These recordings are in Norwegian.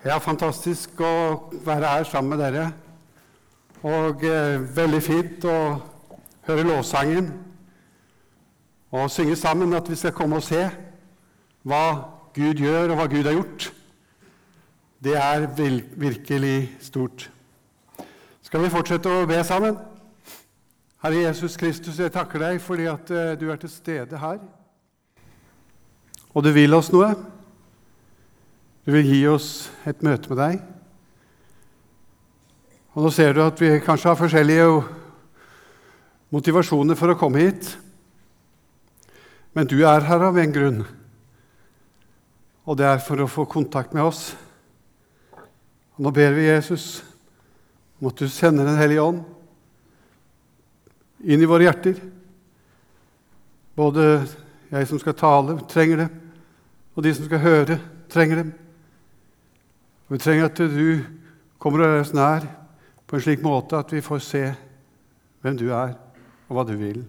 Ja, fantastisk å være her sammen med dere. Og eh, veldig fint å høre lovsangen og synge sammen at vi skal komme og se hva Gud gjør, og hva Gud har gjort. Det er virkelig stort. Skal vi fortsette å be sammen? Herre Jesus Kristus, jeg takker deg fordi at eh, du er til stede her. Og du vil oss noe. Du vil gi oss et møte med deg. Og Nå ser du at vi kanskje har forskjellige motivasjoner for å komme hit. Men du er her av en grunn, og det er for å få kontakt med oss. Og Nå ber vi Jesus om at du sender Den hellige ånd inn i våre hjerter. Både jeg som skal tale, trenger det, og de som skal høre, trenger det. Og Vi trenger at du kommer oss nær på en slik måte at vi får se hvem du er, og hva du vil.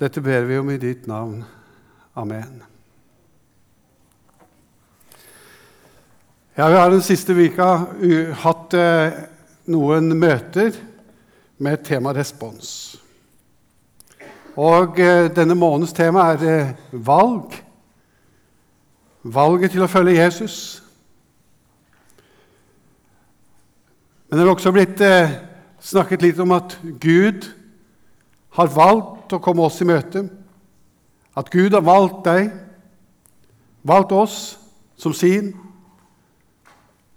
Dette ber vi om i ditt navn. Amen. Ja, Vi har den siste vika hatt eh, noen møter med tema respons. Og eh, denne månedens tema er eh, valg. Valget til å følge Jesus. Men det er også blitt eh, snakket litt om at Gud har valgt å komme oss i møte. At Gud har valgt deg, valgt oss som sin,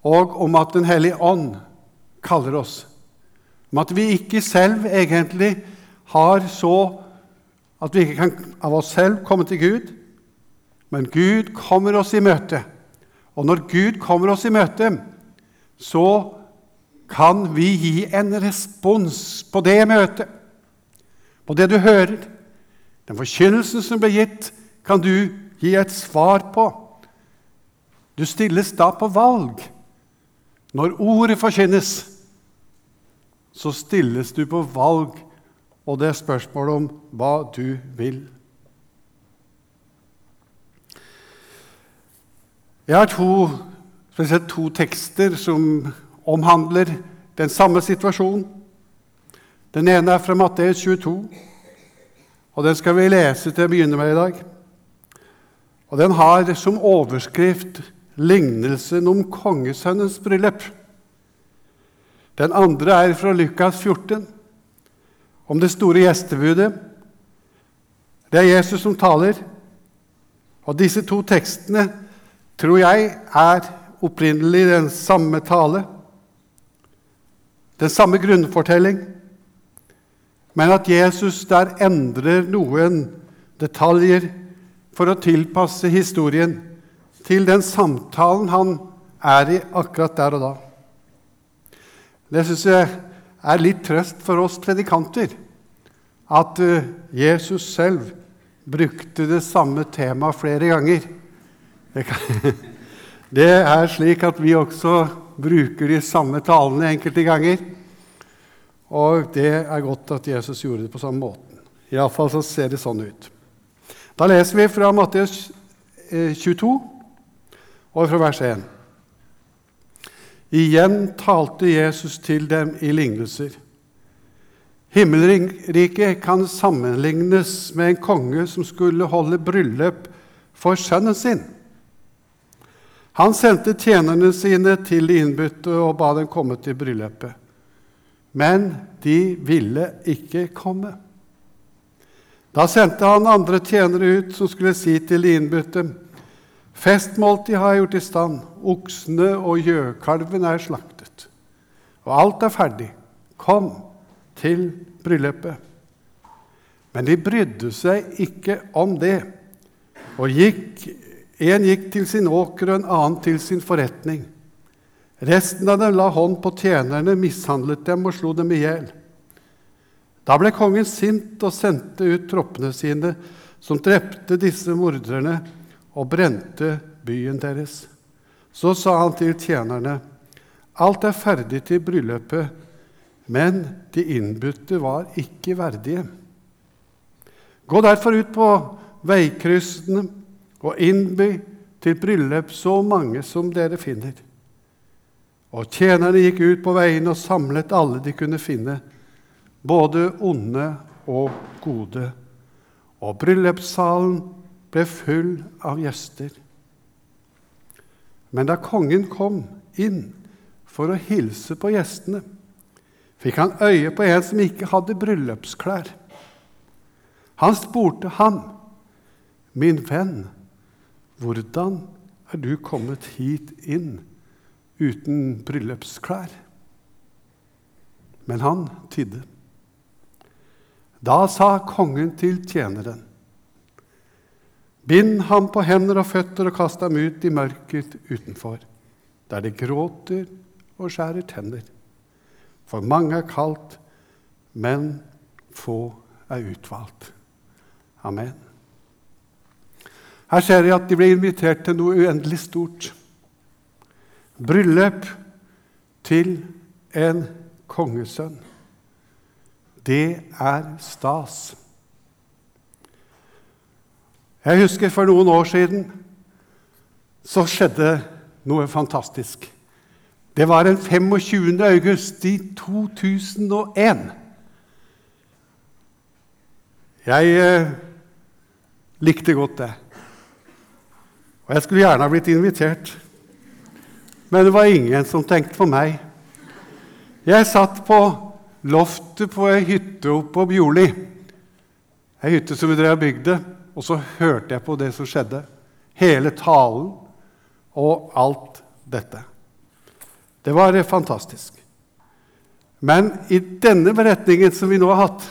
og om at Den hellige ånd kaller oss. Om at vi ikke selv egentlig har så at vi ikke kan av oss selv komme til Gud, men Gud kommer oss i møte. Og når Gud kommer oss i møte, så kan vi gi en respons på det møtet, på det du hører. Den forkynnelsen som ble gitt, kan du gi et svar på. Du stilles da på valg. Når ordet forkynnes, så stilles du på valg, og det er spørsmål om hva du vil. Jeg har to, to tekster som omhandler den samme situasjonen. Den ene er fra Matteus 22, og den skal vi lese til å begynne med i dag. Og Den har som overskrift lignelsen om kongesønnens bryllup. Den andre er fra Lukas 14, om det store gjestebudet. Det er Jesus som taler. Og disse to tekstene tror jeg er opprinnelig den samme tale. Den samme grunnfortelling, men at Jesus der endrer noen detaljer for å tilpasse historien til den samtalen han er i akkurat der og da. Det syns jeg er litt trøst for oss predikanter, at eh, Jesus selv brukte det samme temaet flere ganger. Det er slik at vi også bruker de samme talene enkelte ganger. Og det er godt at Jesus gjorde det på samme måten. Iallfall så ser det sånn ut. Da leser vi fra Matteus 22 eh, og fra vers 1. Igjen talte Jesus til dem i lignelser. Himmelriket kan sammenlignes med en konge som skulle holde bryllup for sønnen sin. Han sendte tjenerne sine til de innbudte og ba dem komme til bryllupet. Men de ville ikke komme. Da sendte han andre tjenere ut som skulle si til de innbudte.: Festmåltid har jeg gjort i stand. Oksene og gjøkalven er slaktet. Og alt er ferdig. Kom til bryllupet. Men de brydde seg ikke om det og gikk en gikk til sin åker, og en annen til sin forretning. Resten av dem la hånd på tjenerne, mishandlet dem og slo dem i hjel. Da ble kongen sint og sendte ut troppene sine, som drepte disse morderne og brente byen deres. Så sa han til tjenerne.: Alt er ferdig til bryllupet, men de innbudte var ikke verdige. Gå derfor ut på veikryssene og innby til bryllup så mange som dere finner. Og tjenerne gikk ut på veiene og samlet alle de kunne finne, både onde og gode. Og bryllupssalen ble full av gjester. Men da kongen kom inn for å hilse på gjestene, fikk han øye på en som ikke hadde bryllupsklær. Han spurte ham, 'Min venn, hvordan er du kommet hit inn uten bryllupsklær?' Men han tidde. Da sa kongen til tjeneren, 'Bind ham på hender og føtter og kast ham ut i mørket utenfor.' der de gråter og skjærer tenner. For mange er kalt, men få er utvalgt. Amen. Her ser jeg at de ble invitert til noe uendelig stort. Bryllup til en kongesønn. Det er stas. Jeg husker for noen år siden så skjedde noe fantastisk. Det var den 25. august i 2001. Jeg eh, likte godt det. Og jeg skulle gjerne ha blitt invitert. Men det var ingen som tenkte på meg. Jeg satt på loftet på ei hytte oppe på Bjorli, ei hytte som vi drev og bygde, og så hørte jeg på det som skjedde. Hele talen og alt dette. Det var fantastisk. Men i denne beretningen som vi nå har hatt,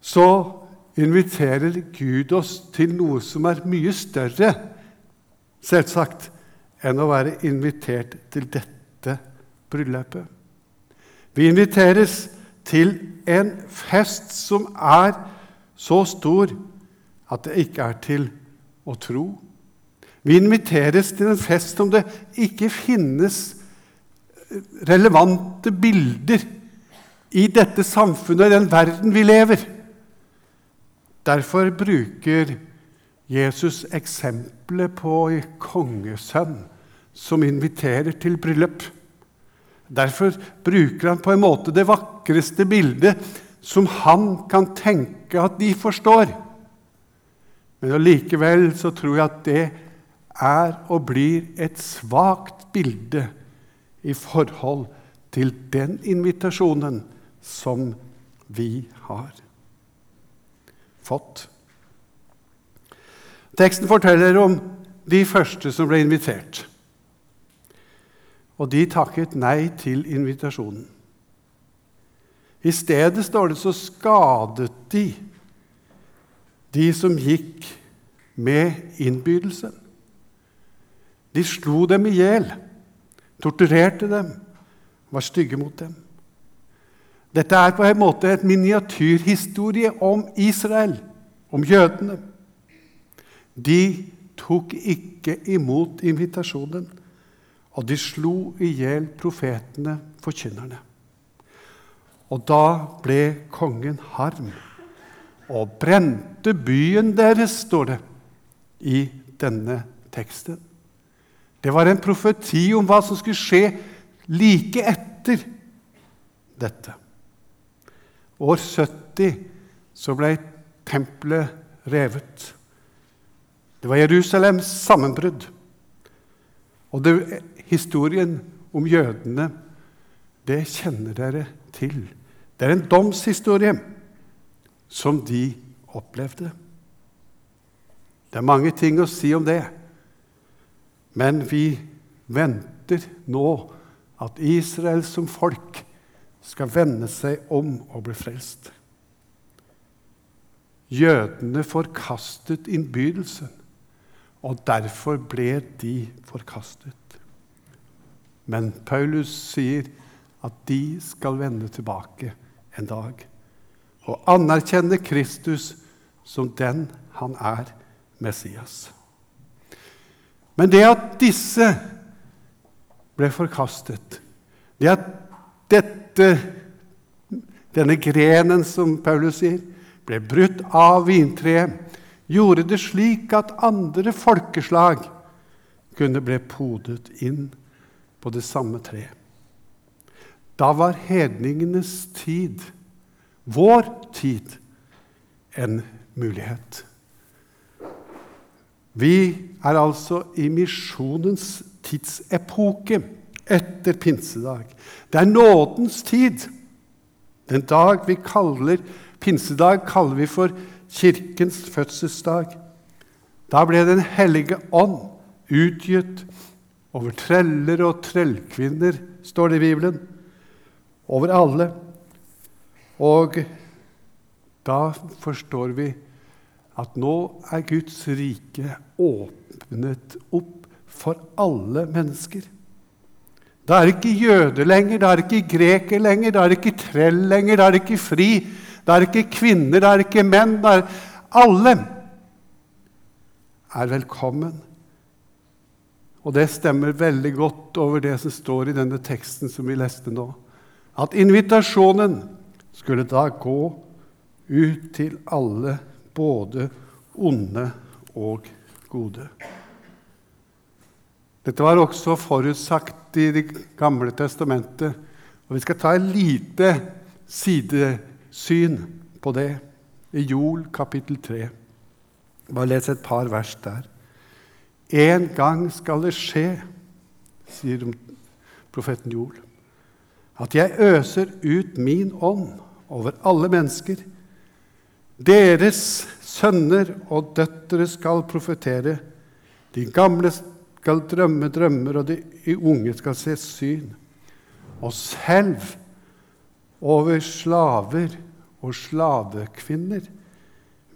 så inviterer Gud oss til noe som er mye større, selvsagt, enn å være invitert til dette bryllupet. Vi inviteres til en fest som er så stor at det ikke er til å tro. Vi inviteres til en fest som det ikke finnes relevante bilder i dette samfunnet, i den verden vi lever. Derfor bruker Jesus eksempelet på kongesønn som inviterer til bryllup. Derfor bruker han på en måte det vakreste bildet som han kan tenke at de forstår. Men allikevel så tror jeg at det er og blir et svakt bilde i forhold til den invitasjonen som vi har fått. Teksten forteller om de første som ble invitert. Og de takket nei til invitasjonen. I stedet står det så skadet de de som gikk med innbydelsen. De slo dem i hjel, torturerte dem, var stygge mot dem. Dette er på en måte et miniatyrhistorie om Israel, om jødene. De tok ikke imot invitasjonen, og de slo i hjel profetene, forkynnerne. Og da ble kongen harm og brente byen deres, står det i denne teksten. Det var en profeti om hva som skulle skje like etter dette. År 70 så ble tempelet revet. Det var Jerusalems sammenbrudd. Og det, historien om jødene, det kjenner dere til. Det er en domshistorie som de opplevde. Det er mange ting å si om det. Men vi venter nå at Israel som folk skal vende seg om og bli frelst. Jødene forkastet innbydelsen, og derfor ble de forkastet. Men Paulus sier at de skal vende tilbake en dag og anerkjenne Kristus som den han er, Messias. Men det at disse ble forkastet, det at dette, denne grenen, som Paulus sier, ble brutt av vintreet, gjorde det slik at andre folkeslag kunne bli podet inn på det samme treet. Da var hedningenes tid, vår tid, en mulighet. Vi er altså i misjonens tidsepoke etter pinsedag. Det er nådens tid. Den dag vi kaller pinsedag, kaller vi for Kirkens fødselsdag. Da ble Den hellige ånd utgitt over treller og trellkvinner, står det i Bibelen. Over alle. Og da forstår vi at nå er Guds rike åpnet opp for alle mennesker. Da er det ikke jøde lenger, da er det ikke greker lenger, da er det ikke trell lenger, da er det ikke fri, da er ikke kvinner, det er ikke menn. det er alle er velkommen. Og det stemmer veldig godt over det som står i denne teksten som vi leste nå. At invitasjonen skulle da gå ut til alle, både onde og gode. Dette var også forutsagt i Det gamle testamentet. Og Vi skal ta en lite sidesyn på det i Jol kapittel 3. Bare les et par vers der. En gang skal det skje, sier profeten Jol, at jeg øser ut min ånd over alle mennesker. Deres sønner og døtre skal profetere. De gamle skal drømme drømmer, og de unge skal se syn. Og selv over slaver og slavekvinner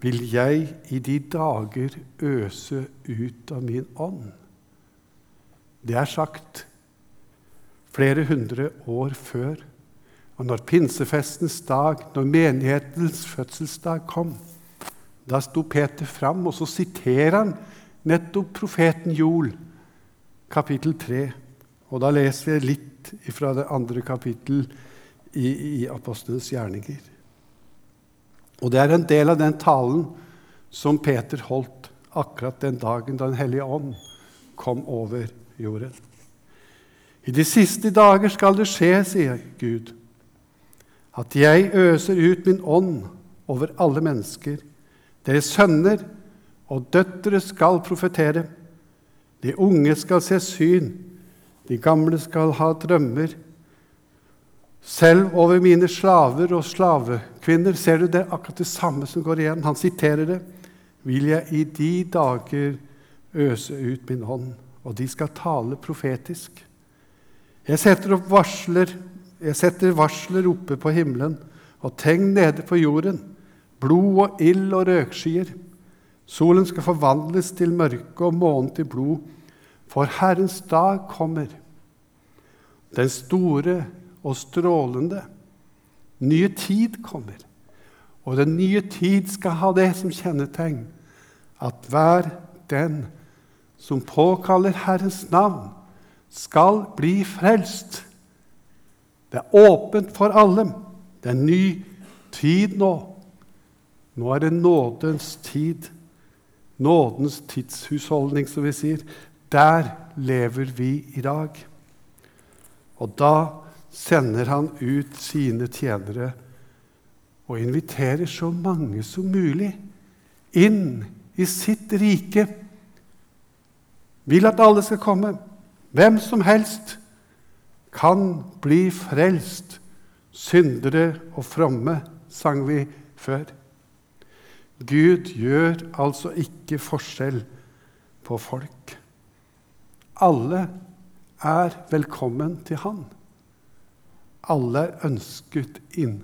vil jeg i de dager øse ut av min ånd. Det er sagt flere hundre år før. Og når pinsefestens dag, når menighetens fødselsdag kom, da sto Peter fram, og så siterer han nettopp profeten Joel kapittel 3. Og da leser jeg litt fra det andre kapittel i, i Apostlenes gjerninger. Og det er en del av den talen som Peter holdt akkurat den dagen da Den hellige ånd kom over jorden. I de siste dager skal det skje, sier Gud, at jeg øser ut min ånd over alle mennesker. Deres sønner og døtre skal profetere. De unge skal se syn, de gamle skal ha drømmer. Selv over mine slaver og slavekvinner ser du det akkurat det samme som går igjen. Han siterer det. Vil jeg i de dager øse ut min hånd, og de skal tale profetisk. Jeg setter varsler, jeg setter varsler oppe på himmelen og tegn nede på jorden, blod og ild og røkskyer. Solen skal forvandles til mørke og månen til blod, for Herrens dag kommer. Den store og strålende. Nye tid kommer. Og den nye tid skal ha det som kjennetegn at hver den som påkaller Herrens navn, skal bli frelst. Det er åpent for alle. Det er ny tid nå. Nå er det nådens tid. Nådens tidshusholdning, som vi sier. Der lever vi i dag. Og da sender han ut sine tjenere og inviterer så mange som mulig inn i sitt rike. Vil at alle skal komme. Hvem som helst kan bli frelst. Syndere og fromme, sang vi før. Gud gjør altså ikke forskjell på folk. Alle er velkommen til Han. Alle er ønsket inn.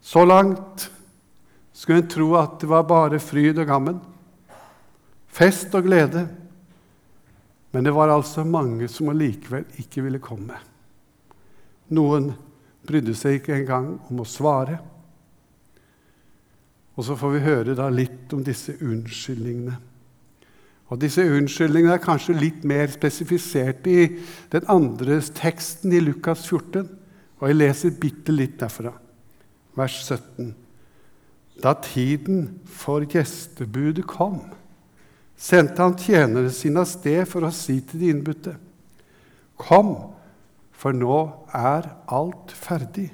Så langt skulle en tro at det var bare fryd og gammen, fest og glede. Men det var altså mange som allikevel ikke ville komme. Noen brydde seg ikke engang om å svare. Og så får vi høre da litt om disse unnskyldningene. Og Disse unnskyldningene er kanskje litt mer spesifisert i den andre teksten i Lukas 14. Og jeg leser bitte litt derfra, vers 17. Da tiden for gjestebudet kom, sendte han tjenerne sine av sted for å si til de innbudte.: Kom, for nå er alt ferdig.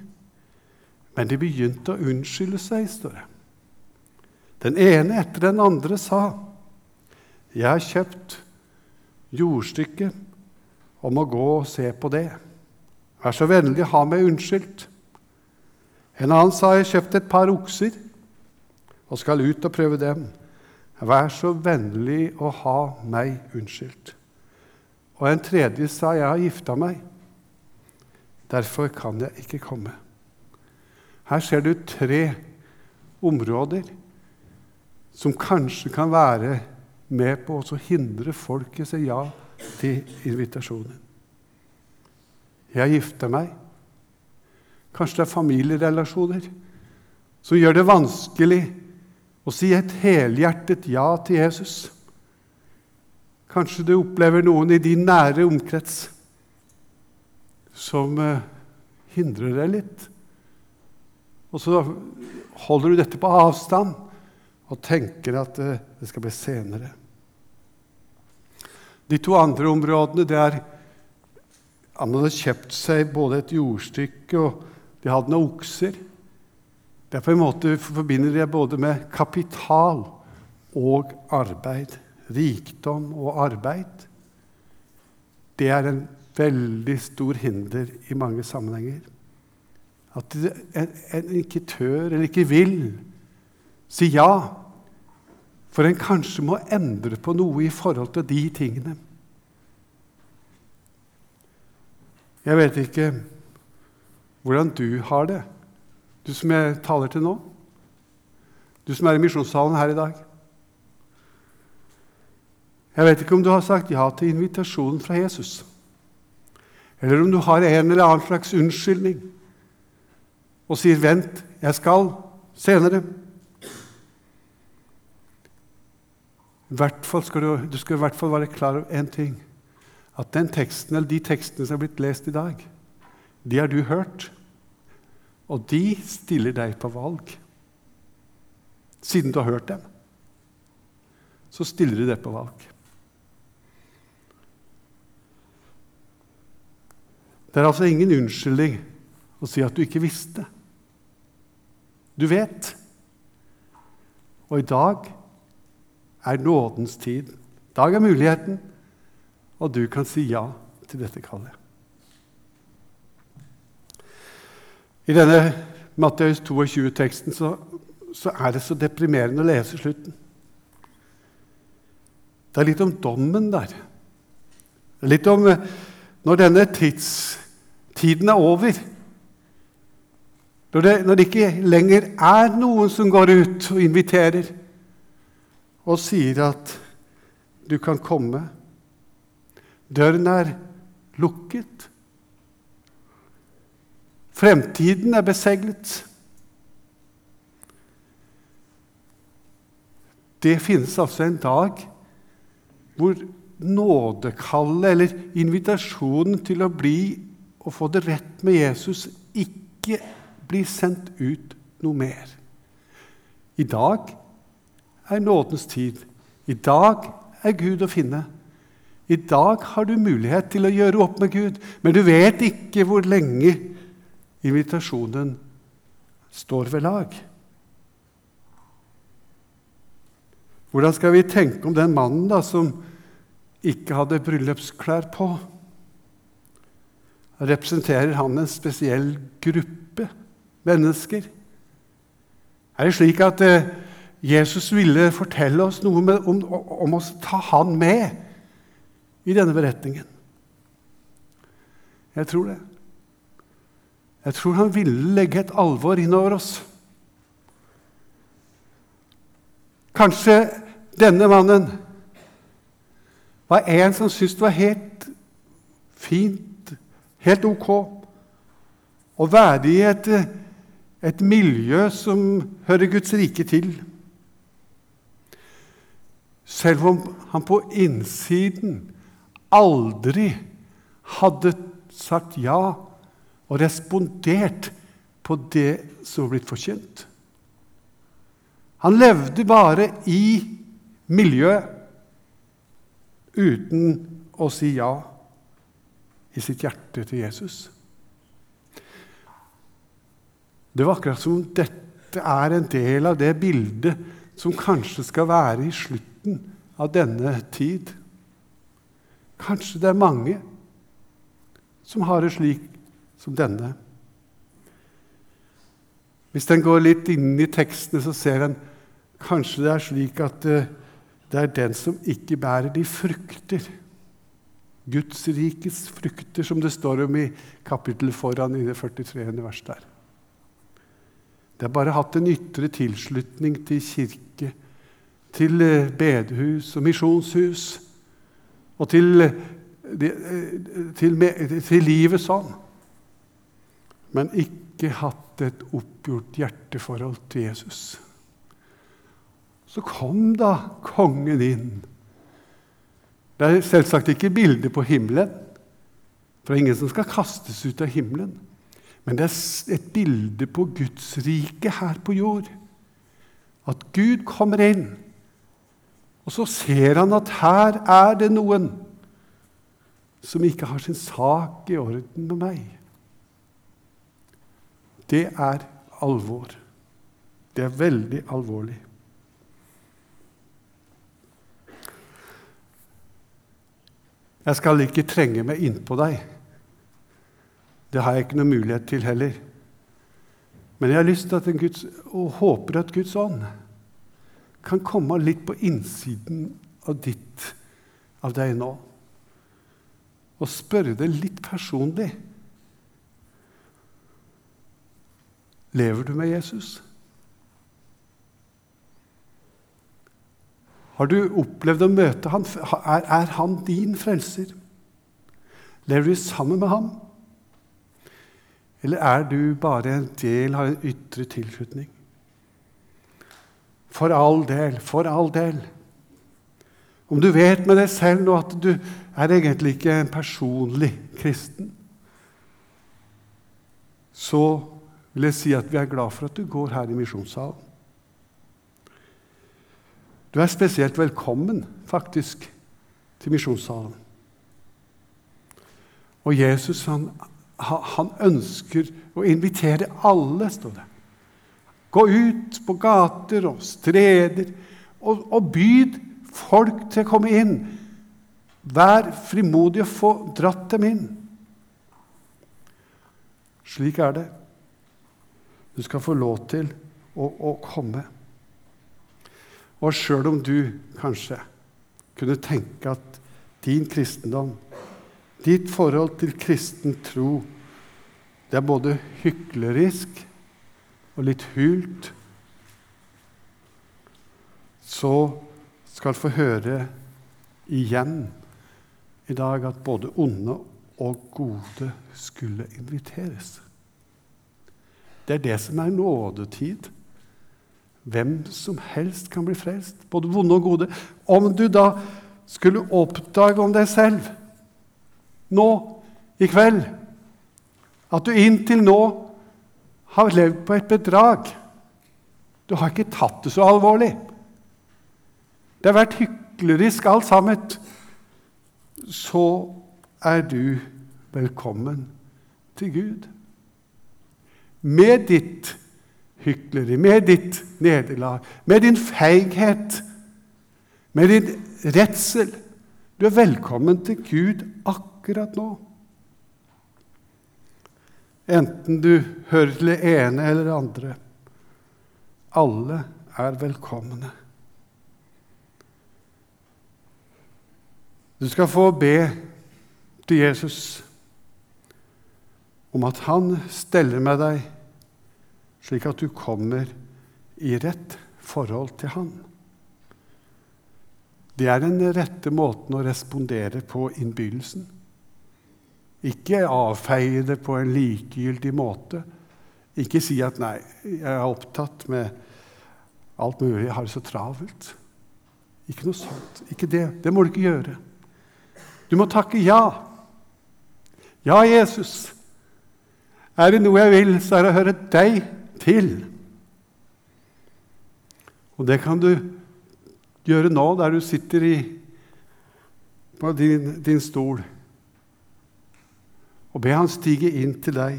Men de begynte å unnskylde seg, står det. Den ene etter den andre sa, 'Jeg har kjøpt jordstykket og må gå og se på det.' 'Vær så vennlig, ha meg unnskyldt.' En annen sa, 'Jeg kjøpt et par okser og skal ut og prøve dem.' 'Vær så vennlig å ha meg unnskyldt.' Og en tredje sa, 'Jeg har gifta meg. Derfor kan jeg ikke komme.' Her ser du tre områder som kanskje kan være med på å hindre folket si ja til invitasjonen. Jeg gifter meg. Kanskje det er familierelasjoner som gjør det vanskelig å si et helhjertet ja til Jesus. Kanskje du opplever noen i din nære omkrets som eh, hindrer deg litt. Og så holder du dette på avstand og tenker at eh, det skal bli senere. De to andre områdene det er Han hadde kjøpt seg både et jordstykke og de hadde noen okser. Det er på en måte forbinder det både med kapital og arbeid. Rikdom og arbeid. Det er en veldig stor hinder i mange sammenhenger. At en ikke tør eller ikke vil si ja for en kanskje må endre på noe i forhold til de tingene. Jeg vet ikke hvordan du har det, du som jeg taler til nå. Du som er i misjonssalen her i dag. Jeg vet ikke om du har sagt ja til invitasjonen fra Jesus, eller om du har en eller annen slags unnskyldning og sier 'vent, jeg skal senere'. Skal du, du, skal i hvert fall være klar over én ting. At den teksten, eller de tekstene som er blitt lest i dag, de har du hørt. Og de stiller deg på valg. Siden du har hørt dem, så stiller de deg på valg. Det er altså ingen unnskyldning å si at du ikke visste. Du vet. Og i dag er nådens tid. Dag er muligheten, og du kan si ja til dette kallet. I denne Matteus 22-teksten så, så, er det så deprimerende å lese slutten. Det er litt om dommen der. Det er litt om eh, når denne tidstiden er over. Når det, når det ikke lenger er noen som går ut og inviterer og sier at du kan komme. Døren er lukket. Fremtiden er beseglet. Det finnes altså en dag hvor nådekallet eller invitasjonen til å bli og få det rett med Jesus ikke blir sendt ut noe mer. I dag er nådens tid. I dag er Gud å finne. I dag har du mulighet til å gjøre opp med Gud, men du vet ikke hvor lenge invitasjonen står ved lag. Hvordan skal vi tenke om den mannen da, som ikke hadde bryllupsklær på? Representerer han en spesiell gruppe mennesker? Er det slik at eh, Jesus ville fortelle oss noe med, om, om å ta han med i denne beretningen. Jeg tror det. Jeg tror han ville legge et alvor innover oss. Kanskje denne mannen var en som syntes det var helt fint, helt ok, å være i et, et miljø som hører Guds rike til. Selv om han på innsiden aldri hadde sagt ja og respondert på det som var blitt forkynt. Han levde bare i miljøet uten å si ja i sitt hjerte til Jesus. Det var akkurat som om dette er en del av det bildet som kanskje skal være i slutten av denne tid. Kanskje det er mange som har det slik som denne. Hvis en går litt inn i tekstene, så ser en kanskje det er slik at det, det er den som ikke bærer de frukter. Guds rikets frukter, som det står om i kapittelet foran i det 43. vers der. Det har bare hatt en ytre tilslutning til kirke, til eh, bedehus og misjonshus og til, eh, eh, til, til livet sånn. Men ikke hatt et oppgjort hjerteforhold til Jesus. Så kom da kongen inn. Det er selvsagt ikke bilde på himmelen, for det er ingen som skal kastes ut av himmelen. Men det er et bilde på Guds rike her på jord. At Gud kommer inn, og så ser han at her er det noen som ikke har sin sak i orden med meg. Det er alvor. Det er veldig alvorlig. Jeg skal ikke trenge meg innpå deg. Det har jeg ikke noe mulighet til heller. Men jeg har lyst til at Guds, og håper at Guds ånd kan komme litt på innsiden av ditt, av deg nå, og spørre deg litt personlig Lever du med Jesus? Har du opplevd å møte ham? Er, er han din frelser? Lever du sammen med ham? Eller er du bare en del av en ytre tilslutning? For all del, for all del. Om du vet med deg selv nå at du er egentlig ikke en personlig kristen, så vil jeg si at vi er glad for at du går her i misjonssalen. Du er spesielt velkommen, faktisk, til misjonssalen. Og Jesus han, han, ønsker å invitere alle, står det. Gå ut på gater og streder og, og byd folk til å komme inn. Vær frimodig og få dratt dem inn. Slik er det. Du skal få lov til å, å komme. Og sjøl om du kanskje kunne tenke at din kristendom, ditt forhold til kristen tro, det er både hyklerisk og litt hult, så skal få høre igjen i dag at både onde og gode skulle inviteres. Det er det som er nådetid. Hvem som helst kan bli frelst, både vonde og gode. Om du da skulle oppdage om deg selv nå i kveld at du inntil nå har levd på et bedrag Du har ikke tatt det så alvorlig. Det har vært hyklerisk alt sammen. Så er du velkommen til Gud med ditt hykleri, med ditt nederlag, med din feighet, med din redsel. Du er velkommen til Gud akkurat nå. Enten du hører til det ene eller det andre. Alle er velkomne. Du skal få be til Jesus om at han steller med deg slik at du kommer i rett forhold til Han. Det er den rette måten å respondere på innbydelsen. Ikke avfeie det på en likegyldig måte. Ikke si at 'nei, jeg er opptatt med alt mulig, jeg har det så travelt'. Ikke noe sånt. Ikke det. Det må du ikke gjøre. Du må takke ja. Ja, Jesus. Er det noe jeg vil, så er det å høre deg til. Og det kan du gjøre nå, der du sitter i, på din, din stol, og be Han stige inn til deg.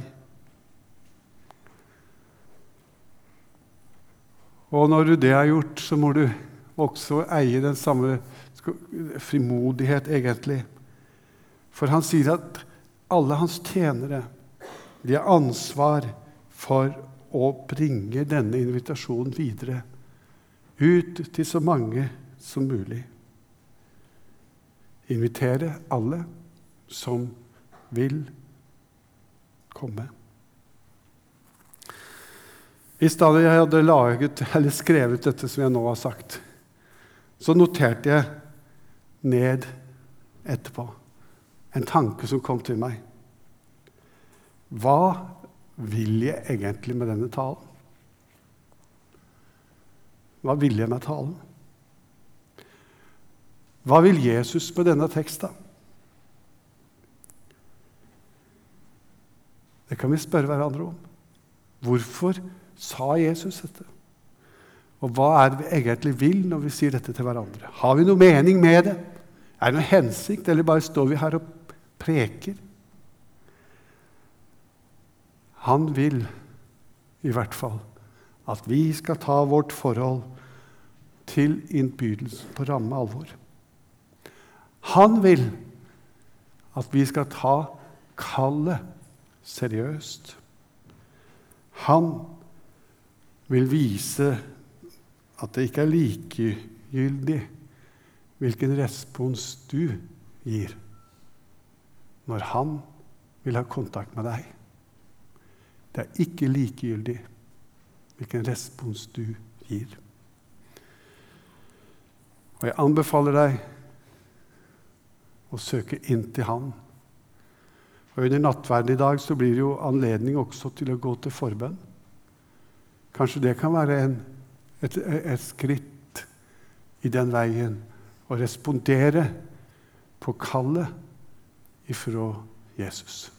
Og når du det har gjort, så må du også eie den samme frimodighet, egentlig. For han sier at alle hans tjenere de har ansvar for å bringe denne invitasjonen videre ut til så mange som mulig. Invitere alle som vil komme. I stedet jeg hadde laget, eller skrevet dette som jeg nå har sagt, så noterte jeg ned etterpå en tanke som kom til meg. Hva vil jeg egentlig med denne talen? Hva vil jeg med talen? Hva vil Jesus med denne teksten? Det kan vi spørre hverandre om. Hvorfor sa Jesus dette? Og hva er det vi egentlig vil når vi sier dette til hverandre? Har vi noe mening med det? Er det noen hensikt, eller bare står vi her og preker? Han vil i hvert fall at vi skal ta vårt forhold til innbydelsen på ramme alvor. Han vil at vi skal ta kallet seriøst. Han vil vise at det ikke er likegyldig hvilken respons du gir når han vil ha kontakt med deg. Det er ikke likegyldig hvilken respons du gir. Og jeg anbefaler deg å søke inn til Han. Og Under nattverden i dag så blir det jo anledning også til å gå til forbønn. Kanskje det kan være en, et, et skritt i den veien å respondere på kallet ifra Jesus.